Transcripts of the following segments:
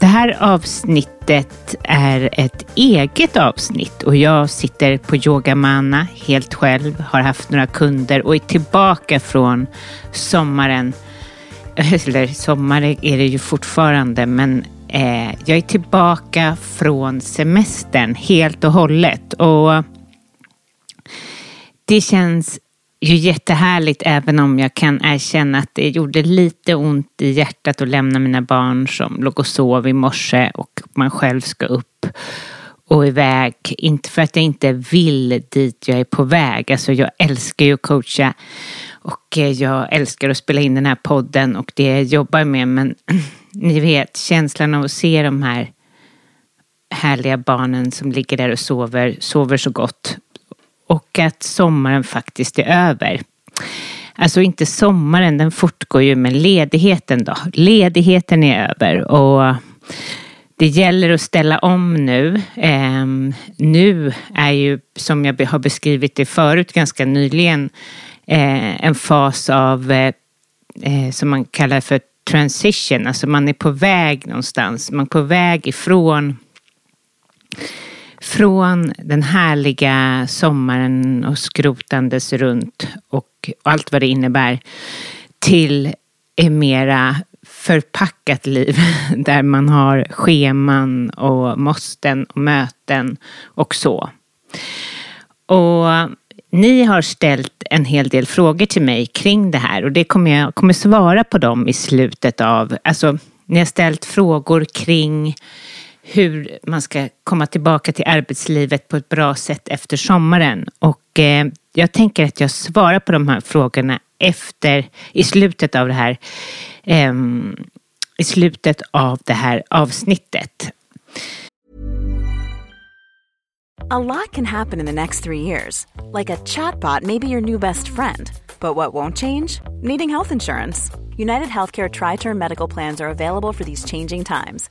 det här avsnittet är ett eget avsnitt och jag sitter på Yogamana helt själv, har haft några kunder och är tillbaka från sommaren. Eller sommar är det ju fortfarande, men eh, jag är tillbaka från semestern helt och hållet. Och det känns ju jättehärligt även om jag kan erkänna att det gjorde lite ont i hjärtat att lämna mina barn som låg och sov i morse och man själv ska upp och iväg. Inte för att jag inte vill dit jag är på väg. Alltså jag älskar ju att coacha och eh, jag älskar att spela in den här podden och det jag jobbar med. Men ni vet känslan av att se de här härliga barnen som ligger där och sover, sover så gott och att sommaren faktiskt är över. Alltså inte sommaren, den fortgår ju, men ledigheten då? Ledigheten är över och det gäller att ställa om nu. Eh, nu är ju, som jag har beskrivit det förut ganska nyligen, eh, en fas av, eh, eh, som man kallar för transition, alltså man är på väg någonstans. Man är på väg ifrån från den härliga sommaren och skrotandes runt och allt vad det innebär till ett mera förpackat liv där man har scheman och måsten och möten och så. Och ni har ställt en hel del frågor till mig kring det här och det kommer jag kommer svara på dem i slutet av, alltså ni har ställt frågor kring hur man ska komma tillbaka till arbetslivet på ett bra sätt efter sommaren. Och eh, jag tänker att jag svarar på de här frågorna efter, i slutet av det här, eh, i slutet av det här avsnittet. A lot can happen in the next three years. Like a chatbot may be your new best friend. But what won't change? Needing health insurance. United Healthcare Tri-Term Medical Plans are available for these changing times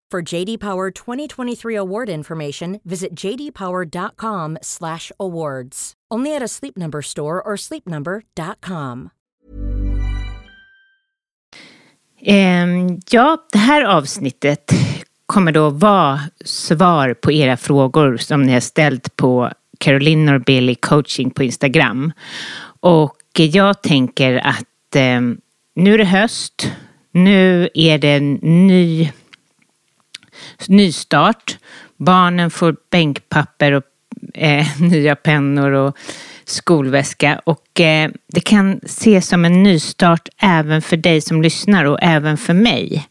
For JD Power 2023 award information, visit jdpower.com/awards. Only at a Sleep Number store or sleepnumber.com. Um, ehm, ja, det här avsnittet kommer då vara svar på era frågor som ni har ställt på Caroline Norbeli coaching på Instagram. Och jag tänker att um, nu är det höst. Nu är det en ny nystart. Barnen får bänkpapper och eh, nya pennor och skolväska och eh, det kan ses som en nystart även för dig som lyssnar och även för mig.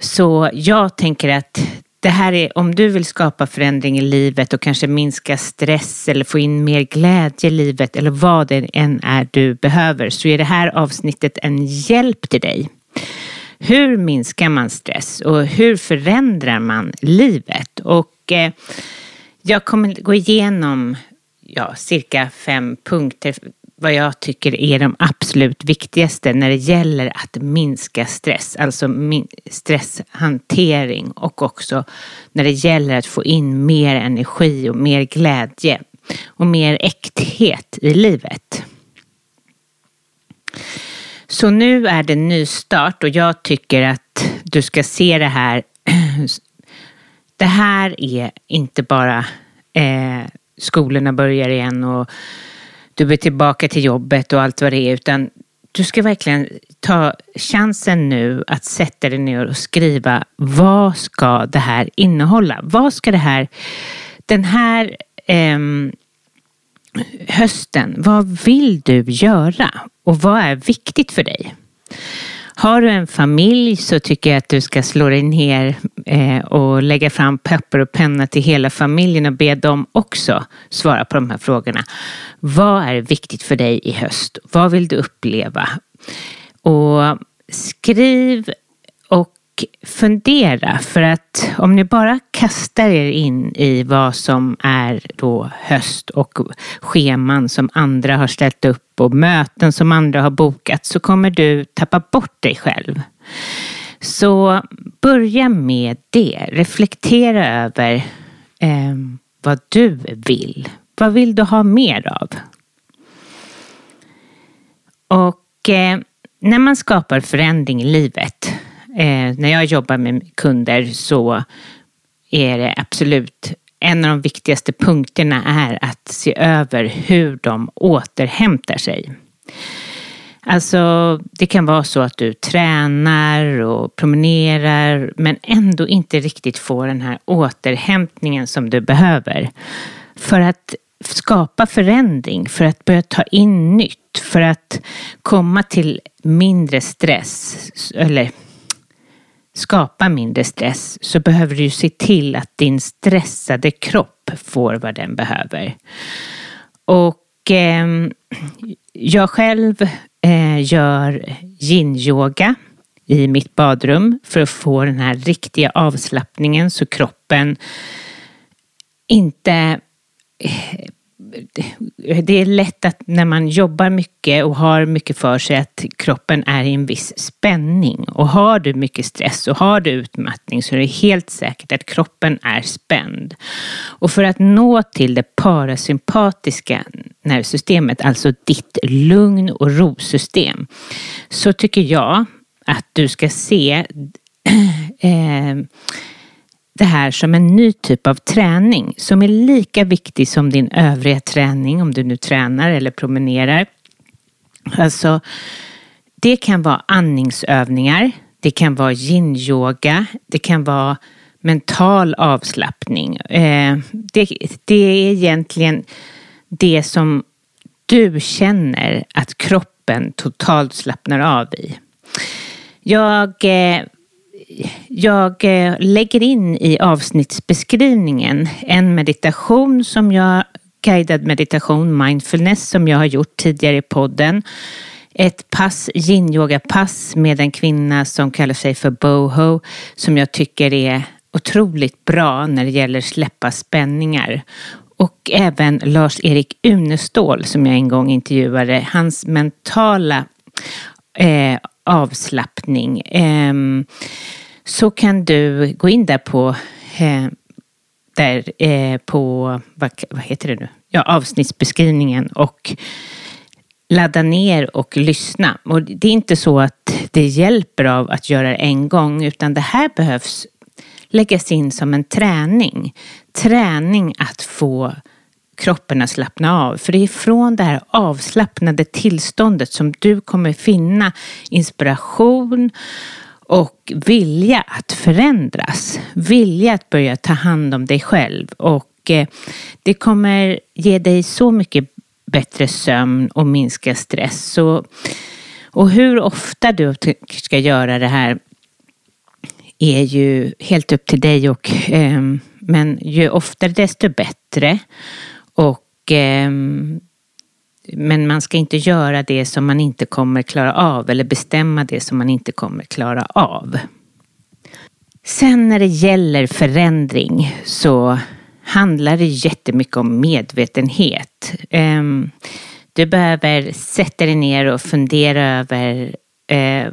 Så jag tänker att det här är om du vill skapa förändring i livet och kanske minska stress eller få in mer glädje i livet eller vad det än är du behöver så är det här avsnittet en hjälp till dig. Hur minskar man stress och hur förändrar man livet? Och eh, jag kommer gå igenom ja, cirka fem punkter vad jag tycker är de absolut viktigaste när det gäller att minska stress, alltså stresshantering och också när det gäller att få in mer energi och mer glädje och mer äkthet i livet. Så nu är det nystart och jag tycker att du ska se det här. Det här är inte bara eh, skolorna börjar igen och du är tillbaka till jobbet och allt vad det är, utan du ska verkligen ta chansen nu att sätta dig ner och skriva vad ska det här innehålla? Vad ska det här, den här eh, hösten, vad vill du göra och vad är viktigt för dig? Har du en familj så tycker jag att du ska slå dig ner eh, och lägga fram papper och penna till hela familjen och be dem också svara på de här frågorna. Vad är viktigt för dig i höst? Vad vill du uppleva? Och skriv och fundera för att om ni bara kastar er in i vad som är då höst och scheman som andra har ställt upp och möten som andra har bokat så kommer du tappa bort dig själv. Så börja med det. Reflektera över eh, vad du vill. Vad vill du ha mer av? Och eh, när man skapar förändring i livet eh, när jag jobbar med kunder så är det absolut en av de viktigaste punkterna är att se över hur de återhämtar sig. Alltså, det kan vara så att du tränar och promenerar men ändå inte riktigt får den här återhämtningen som du behöver. För att skapa förändring, för att börja ta in nytt, för att komma till mindre stress, eller skapa mindre stress så behöver du se till att din stressade kropp får vad den behöver. Och eh, jag själv eh, gör yin-yoga i mitt badrum för att få den här riktiga avslappningen så kroppen inte eh, det är lätt att när man jobbar mycket och har mycket för sig att kroppen är i en viss spänning. Och har du mycket stress och har du utmattning så är det helt säkert att kroppen är spänd. Och för att nå till det parasympatiska nervsystemet, alltså ditt lugn och rosystem, så tycker jag att du ska se eh, det här som en ny typ av träning som är lika viktig som din övriga träning om du nu tränar eller promenerar. Alltså, det kan vara andningsövningar, det kan vara yin-yoga, det kan vara mental avslappning. Eh, det, det är egentligen det som du känner att kroppen totalt slappnar av i. Jag eh, jag eh, lägger in i avsnittsbeskrivningen en meditation som jag, guidad meditation, mindfulness, som jag har gjort tidigare i podden. Ett pass, yin-yoga-pass med en kvinna som kallar sig för Boho, som jag tycker är otroligt bra när det gäller släppa spänningar. Och även Lars-Erik Unestål som jag en gång intervjuade, hans mentala eh, avslappning. Eh, så kan du gå in där på, eh, där, eh, på vad, vad heter det nu? Ja, avsnittsbeskrivningen och ladda ner och lyssna. Och det är inte så att det hjälper av att göra det en gång, utan det här behövs läggas in som en träning. Träning att få kroppen att slappna av. För det är från det här avslappnade tillståndet som du kommer finna inspiration och vilja att förändras. Vilja att börja ta hand om dig själv. Och eh, det kommer ge dig så mycket bättre sömn och minska stress. Och, och hur ofta du ska göra det här är ju helt upp till dig och eh, men ju oftare desto bättre. Och eh, men man ska inte göra det som man inte kommer klara av eller bestämma det som man inte kommer klara av. Sen när det gäller förändring så handlar det jättemycket om medvetenhet. Ehm, du behöver sätta dig ner och fundera över eh,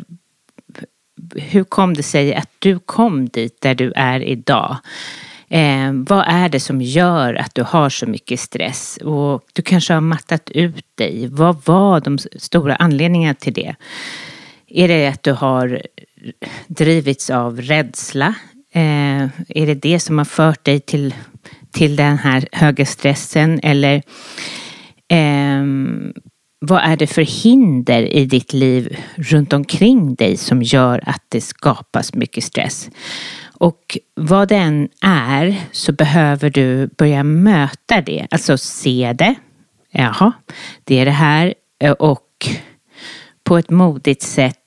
hur kom det sig att du kom dit där du är idag? Eh, vad är det som gör att du har så mycket stress? Och du kanske har mattat ut dig. Vad var de stora anledningarna till det? Är det att du har drivits av rädsla? Eh, är det det som har fört dig till, till den här höga stressen? Eller eh, vad är det för hinder i ditt liv runt omkring dig som gör att det skapas mycket stress? Och vad det än är så behöver du börja möta det, alltså se det. Jaha, det är det här eh, och på ett modigt sätt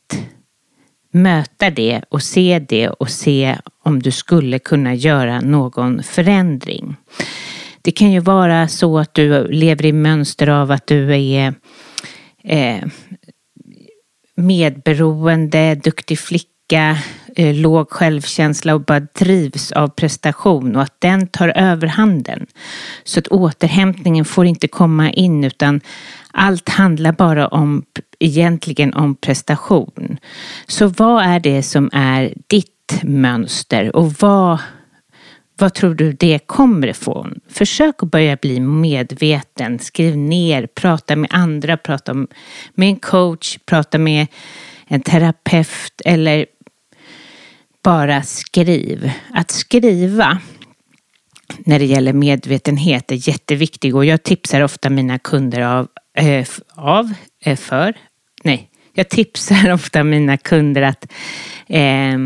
möta det och se det och se om du skulle kunna göra någon förändring. Det kan ju vara så att du lever i mönster av att du är eh, medberoende, duktig flicka, eh, låg självkänsla och bara drivs av prestation och att den tar överhanden. Så att återhämtningen får inte komma in utan allt handlar bara om egentligen om prestation. Så vad är det som är ditt mönster och vad vad tror du det kommer ifrån? Försök att börja bli medveten. Skriv ner, prata med andra, prata med en coach, prata med en terapeut eller bara skriv. Att skriva när det gäller medvetenhet är jätteviktigt och jag tipsar ofta mina kunder av, äh, av äh, för, nej, jag tipsar ofta mina kunder att äh,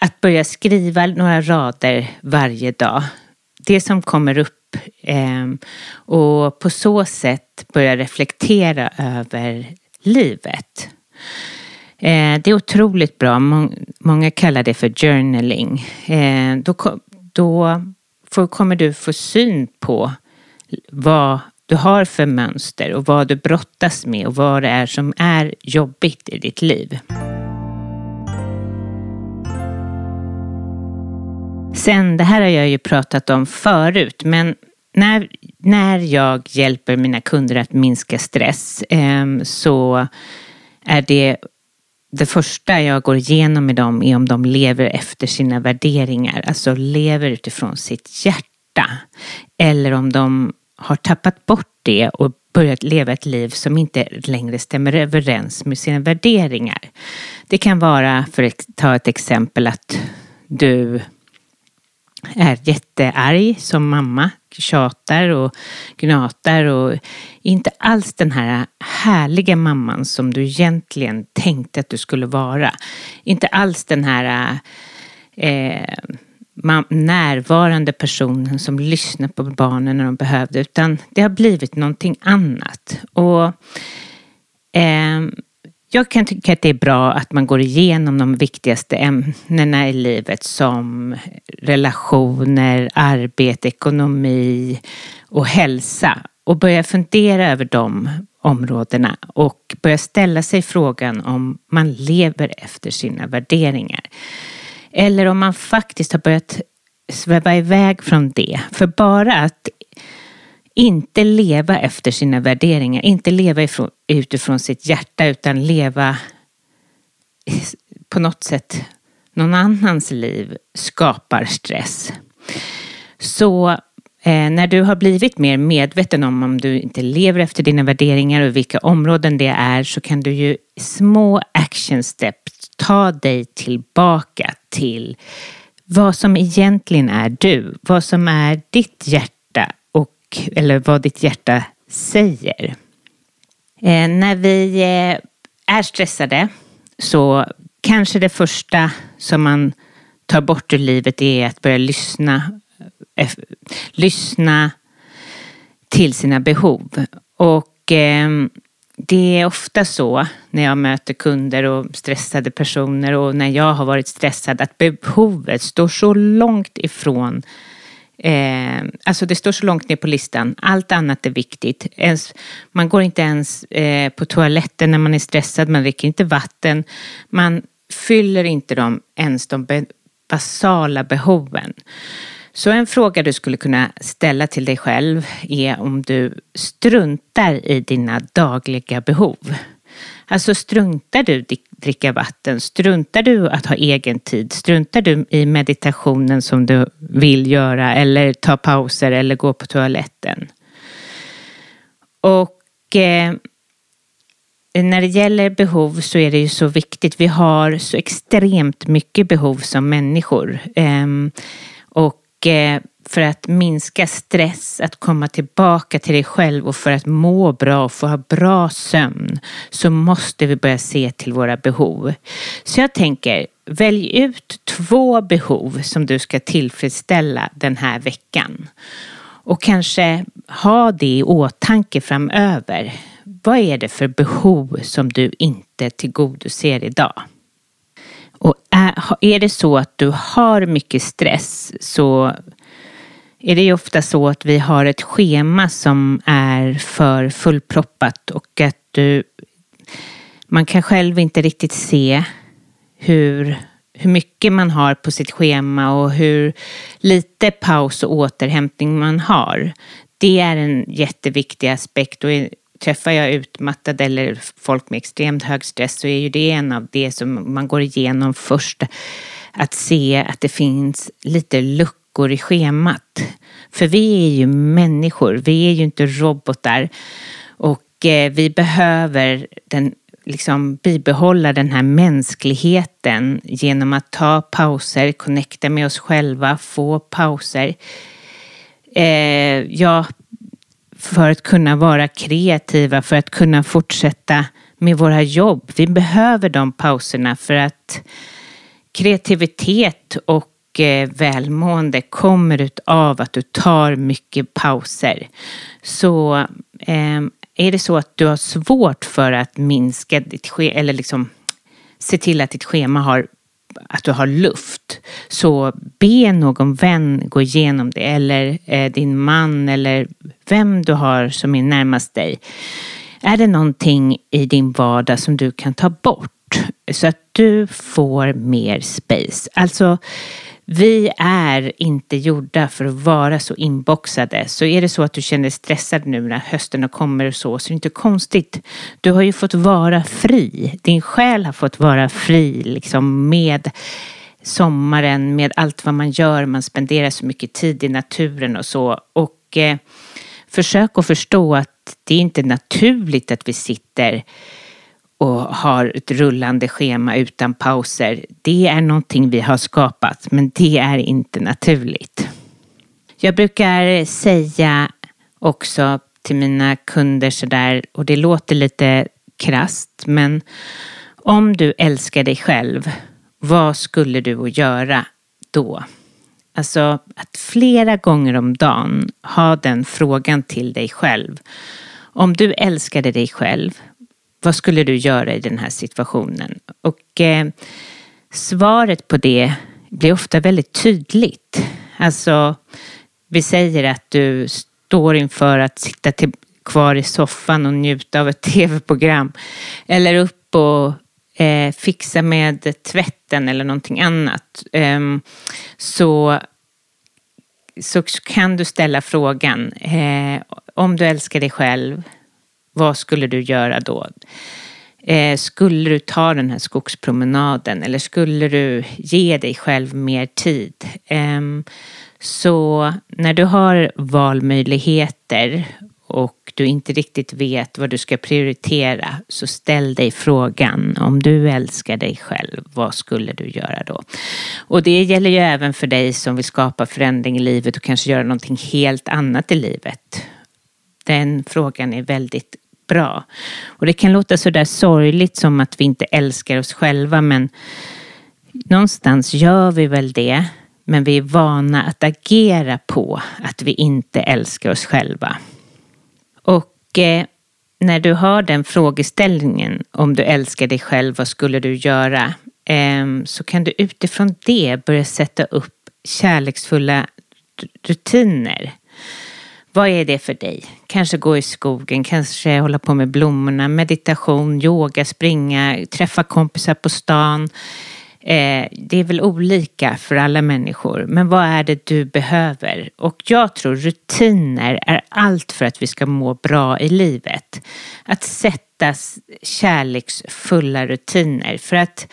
att börja skriva några rader varje dag. Det som kommer upp eh, och på så sätt börja reflektera över livet. Eh, det är otroligt bra. Många kallar det för journaling. Eh, då, då får, kommer du få syn på vad du har för mönster och vad du brottas med och vad det är som är jobbigt i ditt liv. Sen, det här har jag ju pratat om förut, men när, när jag hjälper mina kunder att minska stress eh, så är det det första jag går igenom med dem är om de lever efter sina värderingar, alltså lever utifrån sitt hjärta. Eller om de har tappat bort det och börjat leva ett liv som inte längre stämmer överens med sina värderingar. Det kan vara, för att ta ett exempel, att du är jättearg som mamma, tjatar och gnatar och inte alls den här härliga mamman som du egentligen tänkte att du skulle vara. Inte alls den här eh, närvarande personen som lyssnar på barnen när de behövde utan det har blivit någonting annat. Och eh, jag kan tycka att det är bra att man går igenom de viktigaste ämnena i livet som relationer, arbete, ekonomi och hälsa och börja fundera över de områdena och börja ställa sig frågan om man lever efter sina värderingar. Eller om man faktiskt har börjat sväva iväg från det. För bara att inte leva efter sina värderingar, inte leva ifrån, utifrån sitt hjärta utan leva på något sätt någon annans liv skapar stress. Så eh, när du har blivit mer medveten om om du inte lever efter dina värderingar och vilka områden det är så kan du ju små action steps ta dig tillbaka till vad som egentligen är du, vad som är ditt hjärta eller vad ditt hjärta säger. Eh, när vi eh, är stressade så kanske det första som man tar bort ur livet är att börja lyssna, eh, lyssna till sina behov. Och eh, det är ofta så när jag möter kunder och stressade personer och när jag har varit stressad att behovet står så långt ifrån Eh, alltså det står så långt ner på listan. Allt annat är viktigt. Ens, man går inte ens eh, på toaletten när man är stressad. Man dricker inte vatten. Man fyller inte de, ens de be, basala behoven. Så en fråga du skulle kunna ställa till dig själv är om du struntar i dina dagliga behov. Alltså struntar du dricka vatten? Struntar du att ha egen tid? Struntar du i meditationen som du vill göra eller ta pauser eller gå på toaletten? Och eh, när det gäller behov så är det ju så viktigt. Vi har så extremt mycket behov som människor. Eh, och eh, för att minska stress, att komma tillbaka till dig själv och för att må bra och få ha bra sömn så måste vi börja se till våra behov. Så jag tänker, välj ut två behov som du ska tillfredsställa den här veckan. Och kanske ha det i åtanke framöver. Vad är det för behov som du inte tillgodoser idag? Och är det så att du har mycket stress så är det ju ofta så att vi har ett schema som är för fullproppat och att du, man kan själv inte riktigt se hur, hur mycket man har på sitt schema och hur lite paus och återhämtning man har. Det är en jätteviktig aspekt och träffar jag utmattade eller folk med extremt hög stress så är ju det en av det som man går igenom först. Att se att det finns lite luckor luckor i schemat. För vi är ju människor, vi är ju inte robotar. Och eh, vi behöver den, liksom, bibehålla den här mänskligheten genom att ta pauser, connecta med oss själva, få pauser. Eh, ja, för att kunna vara kreativa, för att kunna fortsätta med våra jobb. Vi behöver de pauserna för att kreativitet och Eh, välmående kommer av att du tar mycket pauser. Så eh, är det så att du har svårt för att minska ditt schema, eller liksom se till att ditt schema har att du har luft. Så be någon vän gå igenom det eller eh, din man eller vem du har som är närmast dig. Är det någonting i din vardag som du kan ta bort så att du får mer space? Alltså vi är inte gjorda för att vara så inboxade. Så är det så att du känner dig stressad nu när hösten kommer och så, så är det inte konstigt. Du har ju fått vara fri. Din själ har fått vara fri liksom med sommaren, med allt vad man gör. Man spenderar så mycket tid i naturen och så. Och eh, försök att förstå att det är inte naturligt att vi sitter och har ett rullande schema utan pauser. Det är någonting vi har skapat, men det är inte naturligt. Jag brukar säga också till mina kunder sådär, och det låter lite krast, men om du älskar dig själv, vad skulle du göra då? Alltså att flera gånger om dagen ha den frågan till dig själv. Om du älskade dig själv, vad skulle du göra i den här situationen? Och eh, svaret på det blir ofta väldigt tydligt. Alltså, vi säger att du står inför att sitta till, kvar i soffan och njuta av ett tv-program. Eller upp och eh, fixa med tvätten eller någonting annat. Eh, så, så kan du ställa frågan, eh, om du älskar dig själv, vad skulle du göra då? Eh, skulle du ta den här skogspromenaden eller skulle du ge dig själv mer tid? Eh, så när du har valmöjligheter och du inte riktigt vet vad du ska prioritera så ställ dig frågan om du älskar dig själv, vad skulle du göra då? Och det gäller ju även för dig som vill skapa förändring i livet och kanske göra någonting helt annat i livet. Den frågan är väldigt bra. Och det kan låta sådär sorgligt som att vi inte älskar oss själva men någonstans gör vi väl det. Men vi är vana att agera på att vi inte älskar oss själva. Och eh, när du har den frågeställningen om du älskar dig själv, vad skulle du göra? Eh, så kan du utifrån det börja sätta upp kärleksfulla rutiner. Vad är det för dig? Kanske gå i skogen, kanske hålla på med blommorna, meditation, yoga, springa, träffa kompisar på stan. Eh, det är väl olika för alla människor, men vad är det du behöver? Och jag tror rutiner är allt för att vi ska må bra i livet. Att sätta kärleksfulla rutiner, för att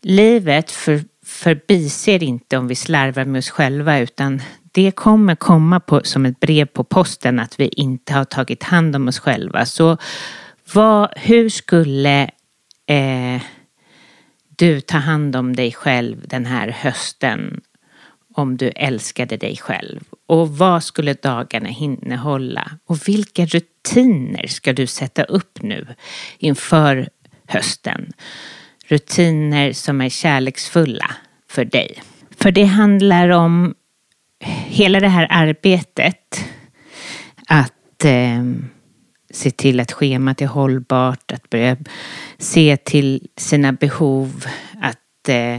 livet för, förbiser inte om vi slarvar med oss själva, utan det kommer komma på, som ett brev på posten att vi inte har tagit hand om oss själva. Så vad, hur skulle eh, du ta hand om dig själv den här hösten om du älskade dig själv? Och vad skulle dagarna innehålla? Och vilka rutiner ska du sätta upp nu inför hösten? Rutiner som är kärleksfulla för dig. För det handlar om hela det här arbetet att eh, se till att schemat är hållbart, att börja se till sina behov, att eh,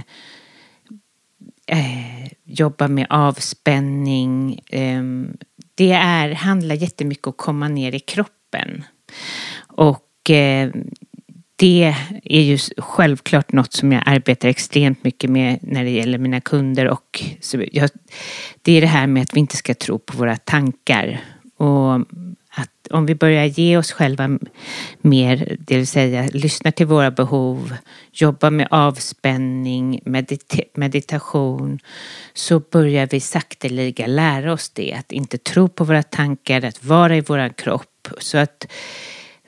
eh, jobba med avspänning. Ehm, det är, handlar jättemycket om att komma ner i kroppen. Och eh, det är ju självklart något som jag arbetar extremt mycket med när det gäller mina kunder och jag, det är det här med att vi inte ska tro på våra tankar. Och att om vi börjar ge oss själva mer, det vill säga lyssna till våra behov, jobba med avspänning, medita meditation, så börjar vi sakteliga lära oss det, att inte tro på våra tankar, att vara i vår kropp. Så att,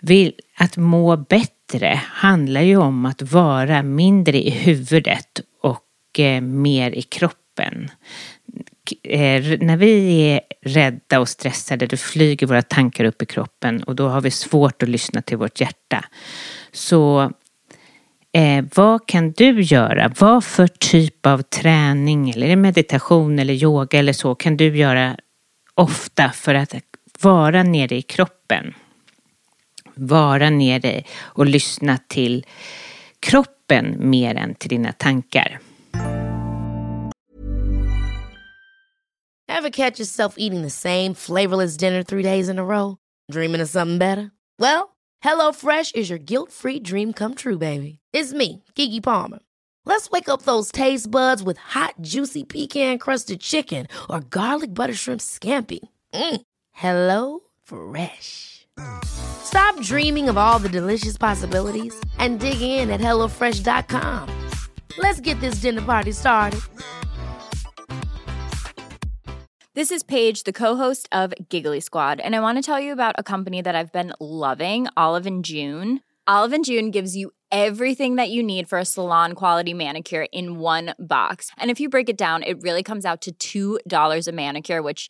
vi, att må bättre bättre handlar ju om att vara mindre i huvudet och eh, mer i kroppen. Eh, när vi är rädda och stressade då flyger våra tankar upp i kroppen och då har vi svårt att lyssna till vårt hjärta. Så eh, vad kan du göra? Vad för typ av träning eller meditation eller yoga eller så kan du göra ofta för att vara nere i kroppen? Vara nere och lyssna till kroppen mer än till dina tankar. Have catch yourself eating the same flavorless dinner three days in a row? Dreaming of something better? Well, hello fresh is your guilt free dream come true baby. It's me, Gigi Palmer. Let's wake up those taste buds with hot juicy pecan crusted chicken or garlic butter shrimp scampi. Mm. Hello Fresh. Stop dreaming of all the delicious possibilities and dig in at HelloFresh.com. Let's get this dinner party started. This is Paige, the co-host of Giggly Squad, and I want to tell you about a company that I've been loving, Olive and June. Olive and June gives you everything that you need for a salon quality manicure in one box. And if you break it down, it really comes out to $2 a manicure, which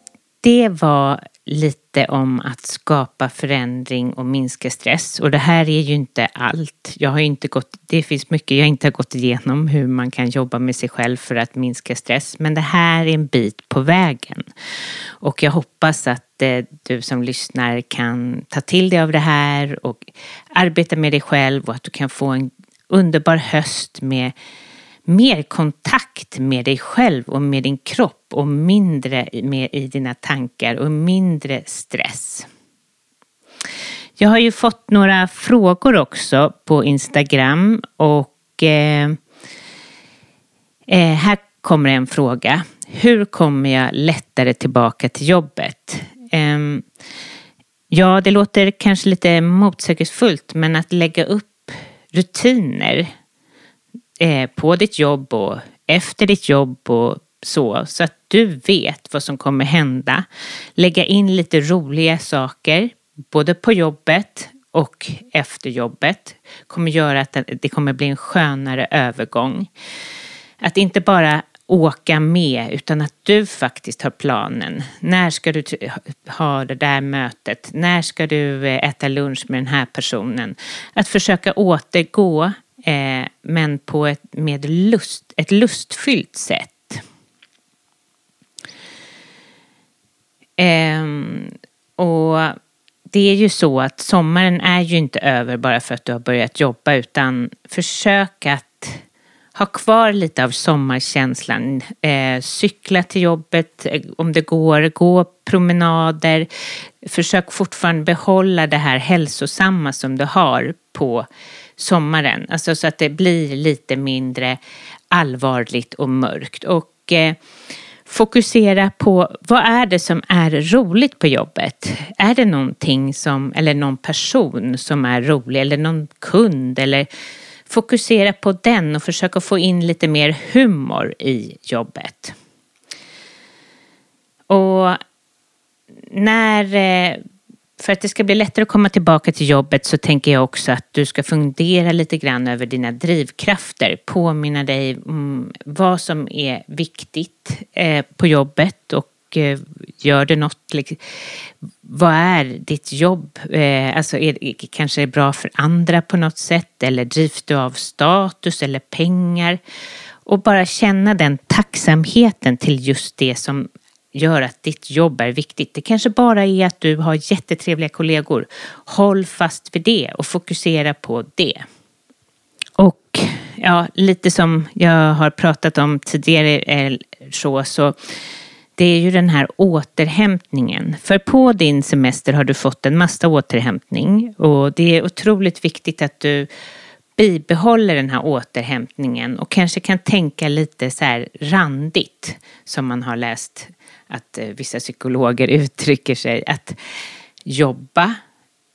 Det var lite om att skapa förändring och minska stress. Och det här är ju inte allt. Jag har inte gått, det finns mycket jag inte har gått igenom hur man kan jobba med sig själv för att minska stress. Men det här är en bit på vägen. Och jag hoppas att eh, du som lyssnar kan ta till dig av det här och arbeta med dig själv och att du kan få en underbar höst med mer kontakt med dig själv och med din kropp och mindre med i dina tankar och mindre stress. Jag har ju fått några frågor också på Instagram och eh, eh här kommer en fråga. Hur kommer jag lättare tillbaka till jobbet? Eh, ja, det låter kanske lite motsägelsefullt men att lägga upp rutiner eh, på ditt jobb och efter ditt jobb och så, så att du vet vad som kommer hända. Lägga in lite roliga saker, både på jobbet och efter jobbet, kommer göra att det kommer bli en skönare övergång. Att inte bara åka med utan att du faktiskt har planen. När ska du ha det där mötet? När ska du eh, äta lunch med den här personen? Att försöka återgå eh, men på ett, med lust, ett lustfyllt sätt. Eh, och det är ju så att sommaren är ju inte över bara för att du har börjat jobba utan försök att ha kvar lite av sommarkänslan. Eh, cykla till jobbet eh, om det går, gå promenader. Försök fortfarande behålla det här hälsosamma som du har på sommaren. Alltså så att det blir lite mindre allvarligt och mörkt. Och eh, fokusera på vad är det som är roligt på jobbet? Är det någonting som, eller någon person som är rolig eller någon kund eller fokusera på den och försöka få in lite mer humor i jobbet. Och när eh, för att det ska bli lättare att komma tillbaka till jobbet så tänker jag också att du ska fundera lite grann över dina drivkrafter. Påminna dig om vad som är viktigt eh, på jobbet och eh, gör det något. Vad är ditt jobb? Eh, alltså är det kanske är bra för andra på något sätt eller drivs du av status eller pengar? Och bara känna den tacksamheten till just det som gör att ditt jobb är viktigt. Det kanske bara är att du har jättetrevliga kollegor. Håll fast vid det och fokusera på det. Och ja, lite som jag har pratat om tidigare eh, så, så det är ju den här återhämtningen. För på din semester har du fått en massa återhämtning och det är otroligt viktigt att du bibehåller den här återhämtningen och kanske kan tänka lite så här randigt som man har läst att eh, vissa psykologer uttrycker sig. Att jobba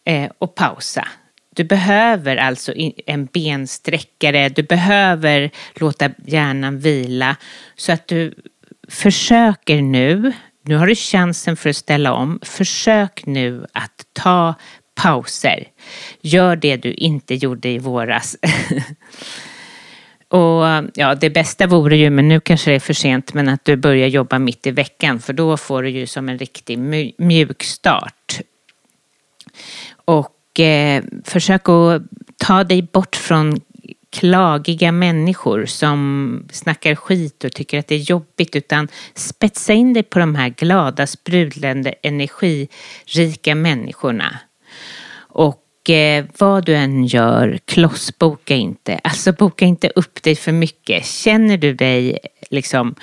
eh, och pausa. Du behöver alltså en bensträckare, du behöver låta hjärnan vila så att du försöker nu, nu har du chansen för att ställa om, försök nu att ta pauser. Gör det du inte gjorde i våras. Och ja, det bästa vore ju, men nu kanske det är för sent, men att du börjar jobba mitt i veckan för då får du ju som en riktig mjuk start. Och eh, försök att ta dig bort från klagiga människor som snackar skit och tycker att det är jobbigt utan spetsa in dig på de här glada, sprudlande, energirika människorna. Och eh, vad du än gör, klossboka inte. Alltså boka inte upp dig för mycket. Känner du dig liksom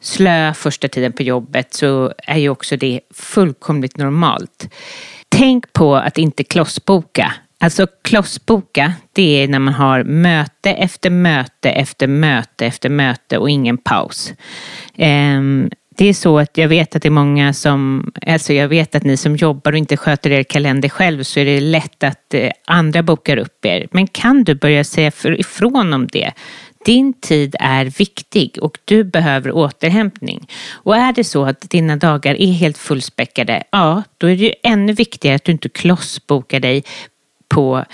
slö första tiden på jobbet så är ju också det fullkomligt normalt. Tänk på att inte klossboka. Alltså klossboka, det är när man har möte efter möte efter möte efter möte och ingen paus. Um, det är så att jag vet att det är många som, alltså jag vet att ni som jobbar och inte sköter er kalender själv så är det lätt att eh, andra bokar upp er. Men kan du börja säga ifrån om det? Din tid är viktig och du behöver återhämtning. Och är det så att dina dagar är helt fullspäckade, ja, då är det ju ännu viktigare att du inte klossbokar dig på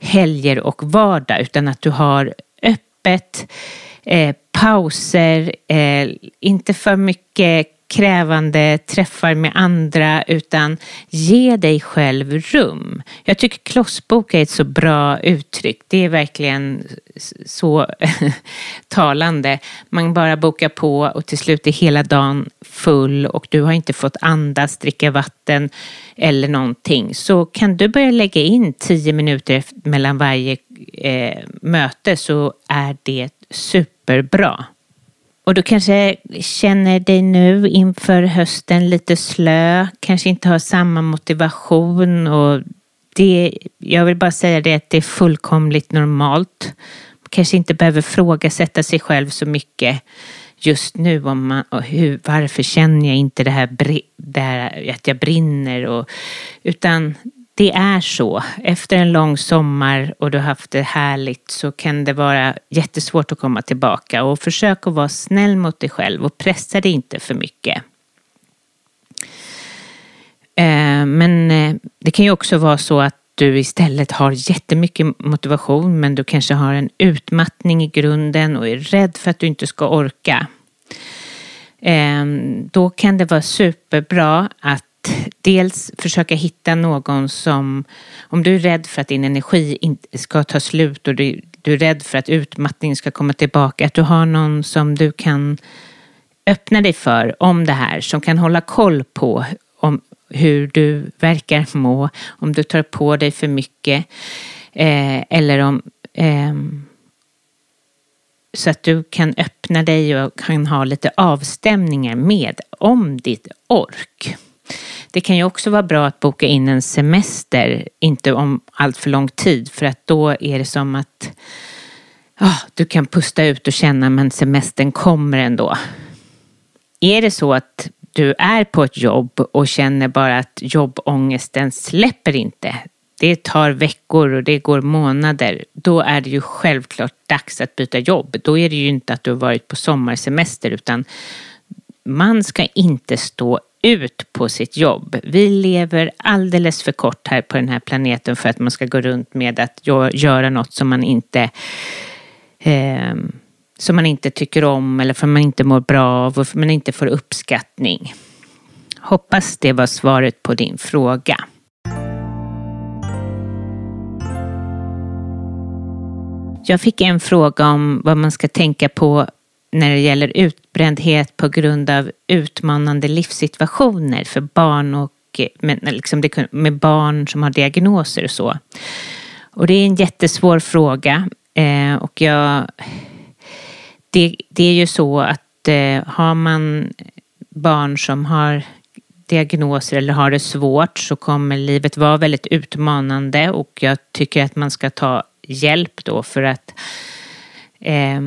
helger och vardag utan att du har öppet, eh, pauser, eh, inte för mycket krävande träffar med andra utan ge dig själv rum. Jag tycker klossbok är ett så bra uttryck. Det är verkligen så talande. Man bara bokar på och till slut är hela dagen full och du har inte fått andas, dricka vatten eller någonting. Så kan du börja lägga in tio minuter mellan varje eh, möte så är det super superbra. Och du kanske känner dig nu inför hösten lite slö, kanske inte har samma motivation och det, jag vill bara säga det att det är fullkomligt normalt. Man Kanske inte behöver frågasätta sig själv så mycket just nu om man, hur, varför känner jag inte det här, det här att jag brinner och, utan det är så. Efter en lång sommar och du har haft det härligt så kan det vara jättesvårt att komma tillbaka. Och försök att vara snäll mot dig själv och pressa dig inte för mycket. Eh, men eh, det kan ju också vara så att du istället har jättemycket motivation men du kanske har en utmattning i grunden och är rädd för att du inte ska orka. Eh, då kan det vara superbra att dels försöka hitta någon som, om du är rädd för att din energi inte ska ta slut och du, du är rädd för att utmattningen ska komma tillbaka, att du har någon som du kan öppna dig för om det här, som kan hålla koll på om hur du verkar må, om du tar på dig för mycket eh, eller om eh, så att du kan öppna dig och kan ha lite avstämningar med om ditt ork. Det kan ju också vara bra att boka in en semester, inte om allt för lång tid, för att då är det som att oh, du kan pusta ut och känna men semestern kommer ändå. Är det så att du är på ett jobb och känner bara att jobbångesten släpper inte, det tar veckor och det går månader, då är det ju självklart dags att byta jobb. Då är det ju inte att du har varit på sommarsemester utan man ska inte stå ut på sitt jobb. Vi lever alldeles för kort här på den här planeten för att man ska gå runt med att göra något som man inte eh, som man inte tycker om eller för man inte mår bra av och för man inte får uppskattning. Hoppas det var svaret på din fråga. Jag fick en fråga om vad man ska tänka på när det gäller utbrändhet på grund av utmanande livssituationer för barn och eh, med, liksom det, med barn som har diagnoser och så. Och det är en jättesvår fråga eh, och jag, det, det, är ju så att eh, har man barn som har diagnoser eller har det svårt så kommer livet vara väldigt utmanande och jag tycker att man ska ta hjälp då för att eh,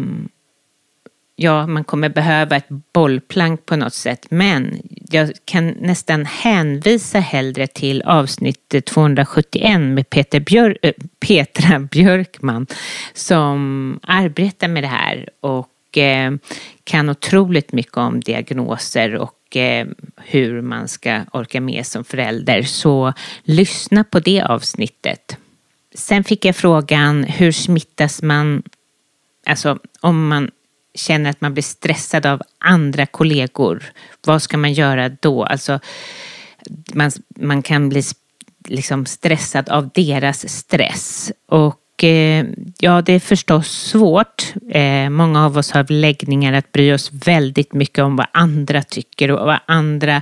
ja, man kommer behöva ett bollplank på något sätt. Men jag kan nästan hänvisa hellre till avsnitt 271 med Peter Björ äh, eh, Petra Björkman som arbetar med det här och eh, kan otroligt mycket om diagnoser och eh, hur man ska orka med som förälder. Så lyssna på det avsnittet. Sen fick jag frågan hur smittas man, alltså om man känner att man blir stressad av andra kollegor, vad ska man göra då? Alltså, man, man kan bli liksom stressad av deras stress. Och eh, ja, det är förstås svårt. Eh, många av oss har läggningar att bry oss väldigt mycket om vad andra tycker och vad andra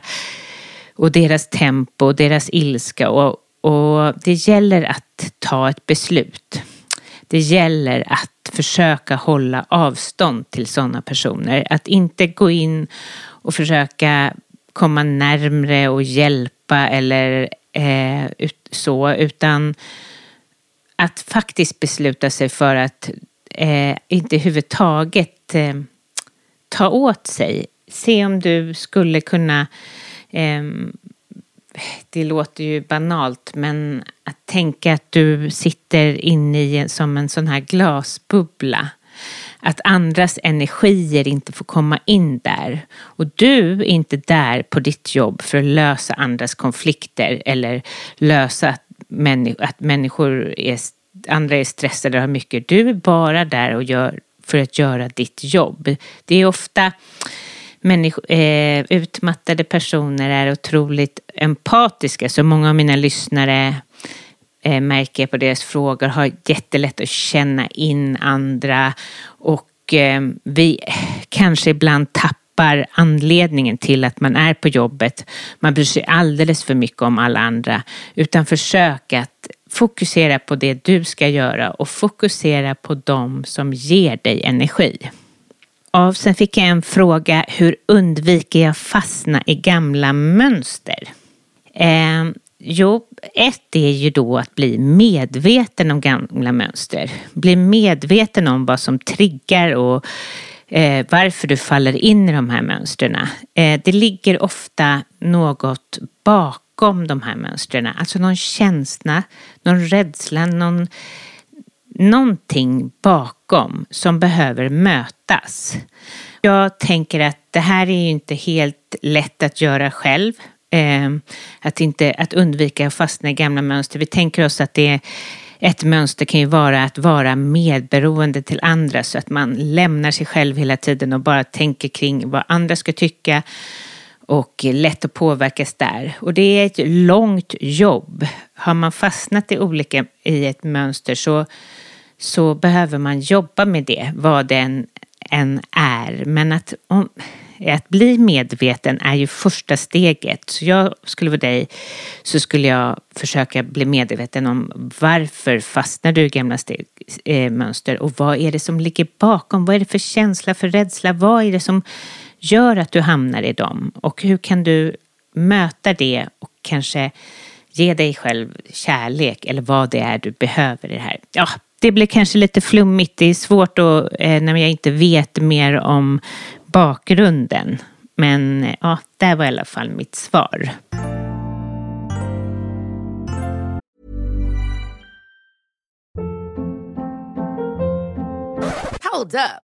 och deras tempo och deras ilska och, och det gäller att ta ett beslut. Det gäller att försöka hålla avstånd till sådana personer. Att inte gå in och försöka komma närmre och hjälpa eller eh, ut, så, utan att faktiskt besluta sig för att eh, inte överhuvudtaget eh, ta åt sig. Se om du skulle kunna eh, det låter ju banalt, men att tänka att du sitter inne i som en sån här glasbubbla. Att andras energier inte får komma in där. Och du är inte där på ditt jobb för att lösa andras konflikter eller lösa att, människ att människor är, andra är stressade och har mycket. Du är bara där och gör, för att göra ditt jobb. Det är ofta människor, eh, utmattade personer är otroligt empatiska. Så många av mina lyssnare eh, märker jag på deras frågor har jättelätt att känna in andra och eh, vi kanske ibland tappar anledningen till att man är på jobbet. Man bryr sig alldeles för mycket om alla andra utan försök att fokusera på det du ska göra och fokusera på dem som ger dig energi. Och sen fick jag en fråga, hur undviker jag fastna i gamla mönster? Eh, jo, ett är ju då att bli medveten om gamla mönster. Bli medveten om vad som triggar och eh, varför du faller in i de här mönstren. Eh, det ligger ofta något bakom de här mönstren. Alltså någon känsla, någon rädsla, någon, någonting bakom som behöver mötas. Jag tänker att det här är ju inte helt lätt att göra själv. Ehm, att, inte, att undvika att fastna i gamla mönster. Vi tänker oss att det är ett mönster kan ju vara att vara medberoende till andra så att man lämnar sig själv hela tiden och bara tänker kring vad andra ska tycka och lätt att påverkas där. Och det är ett långt jobb. Har man fastnat i olika i ett mönster så, så behöver man jobba med det, vad den än är. Men att om, att bli medveten är ju första steget. Så jag skulle vara dig så skulle jag försöka bli medveten om varför fastnar du i gamla steg, eh, mönster och vad är det som ligger bakom? Vad är det för känsla, för rädsla? Vad är det som gör att du hamnar i dem? Och hur kan du möta det och kanske ge dig själv kärlek eller vad det är du behöver i det här. Ja, det blir kanske lite flummigt. Det är svårt då, eh, när jag inte vet mer om bakgrunden. Men eh, ja, det var i alla fall mitt svar. Hold up.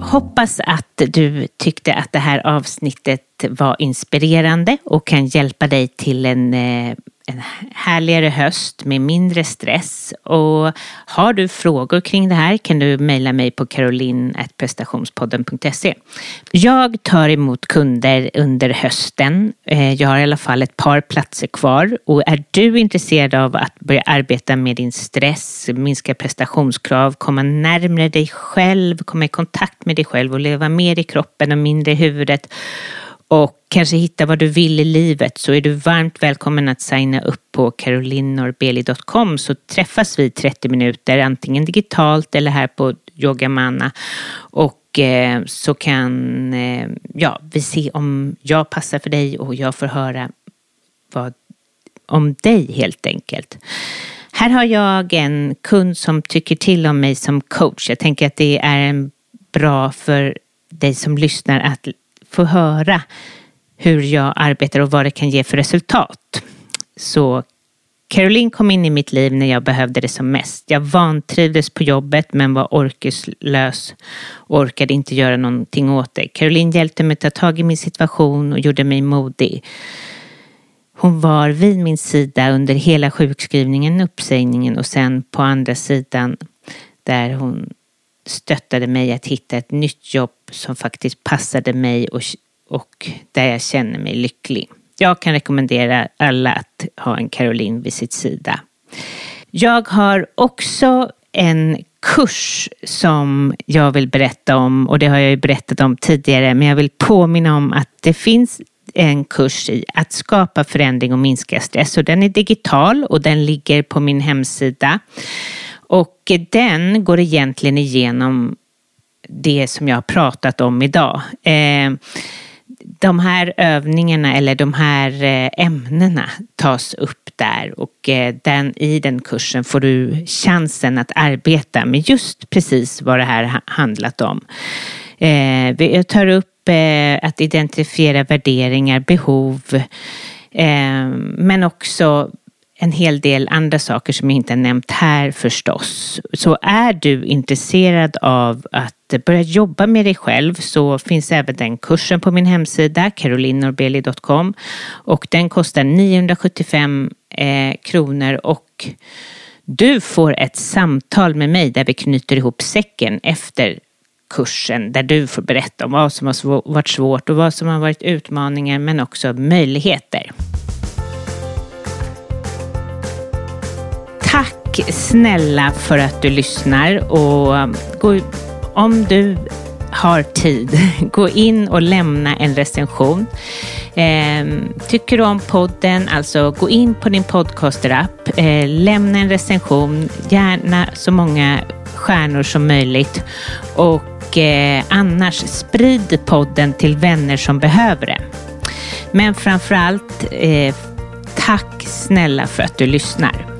Hoppas att du tyckte att det här avsnittet var inspirerande och kan hjälpa dig till en eh, en härligare höst med mindre stress. Och har du frågor kring det här kan du mejla mig på caroline.prestationspodden.se. Jag tar emot kunder under hösten. Eh, jag har i alla fall ett par platser kvar och är du intresserad av att börja arbeta med din stress, minska prestationskrav, komma närmare dig själv, komma i kontakt med dig själv och leva mer i kroppen och mindre i huvudet och kanske hitta vad du vill i livet så är du varmt välkommen att signa upp på carolinorbeli.com så träffas vi 30 minuter antingen digitalt eller här på Yogamana och eh, så kan eh, ja, vi se om jag passar för dig och jag får höra vad, om dig helt enkelt. Här har jag en kund som tycker till om mig som coach. Jag tänker att det är bra för dig som lyssnar att få höra hur jag arbetar och vad det kan ge för resultat. Så Caroline kom in i mitt liv när jag behövde det som mest. Jag vantrivdes på jobbet men var orkeslös och orkade inte göra någonting åt det. Caroline hjälpte mig att ta tag i min situation och gjorde mig modig. Hon var vid min sida under hela sjukskrivningen, uppsägningen och sen på andra sidan där hon stöttade mig att hitta ett nytt jobb som faktiskt passade mig och, och där jag känner mig lycklig. Jag kan rekommendera alla att ha en Caroline vid sitt sida. Jag har också en kurs som jag vill berätta om och det har jag ju berättat om tidigare men jag vill påminna om att det finns en kurs i att skapa förändring och minska stress och den är digital och den ligger på min hemsida. Och den går egentligen igenom det som jag har pratat om idag. Eh, de här övningarna eller de här eh, ämnena tas upp där och eh, den, i den kursen får du chansen att arbeta med just precis vad det här handlat om. Jag tar upp att identifiera värderingar, behov, men också en hel del andra saker som jag inte har nämnt här förstås. Så är du intresserad av att börja jobba med dig själv så finns även den kursen på min hemsida carolinorbeli.com och den kostar 975 eh, kronor och du får ett samtal med mig där vi knyter ihop säcken efter kursen där du får berätta om vad som har varit svårt och vad som har varit utmaningar men också möjligheter. Tack snälla för att du lyssnar och gå, om du har tid, gå in och lämna en recension. Ehm, tycker du om podden, alltså gå in på din podcaster-app, eh, lämna en recension, gärna så många stjärnor som möjligt och eh, annars sprid podden till vänner som behöver det. Men framför allt, eh, tack snälla för att du lyssnar.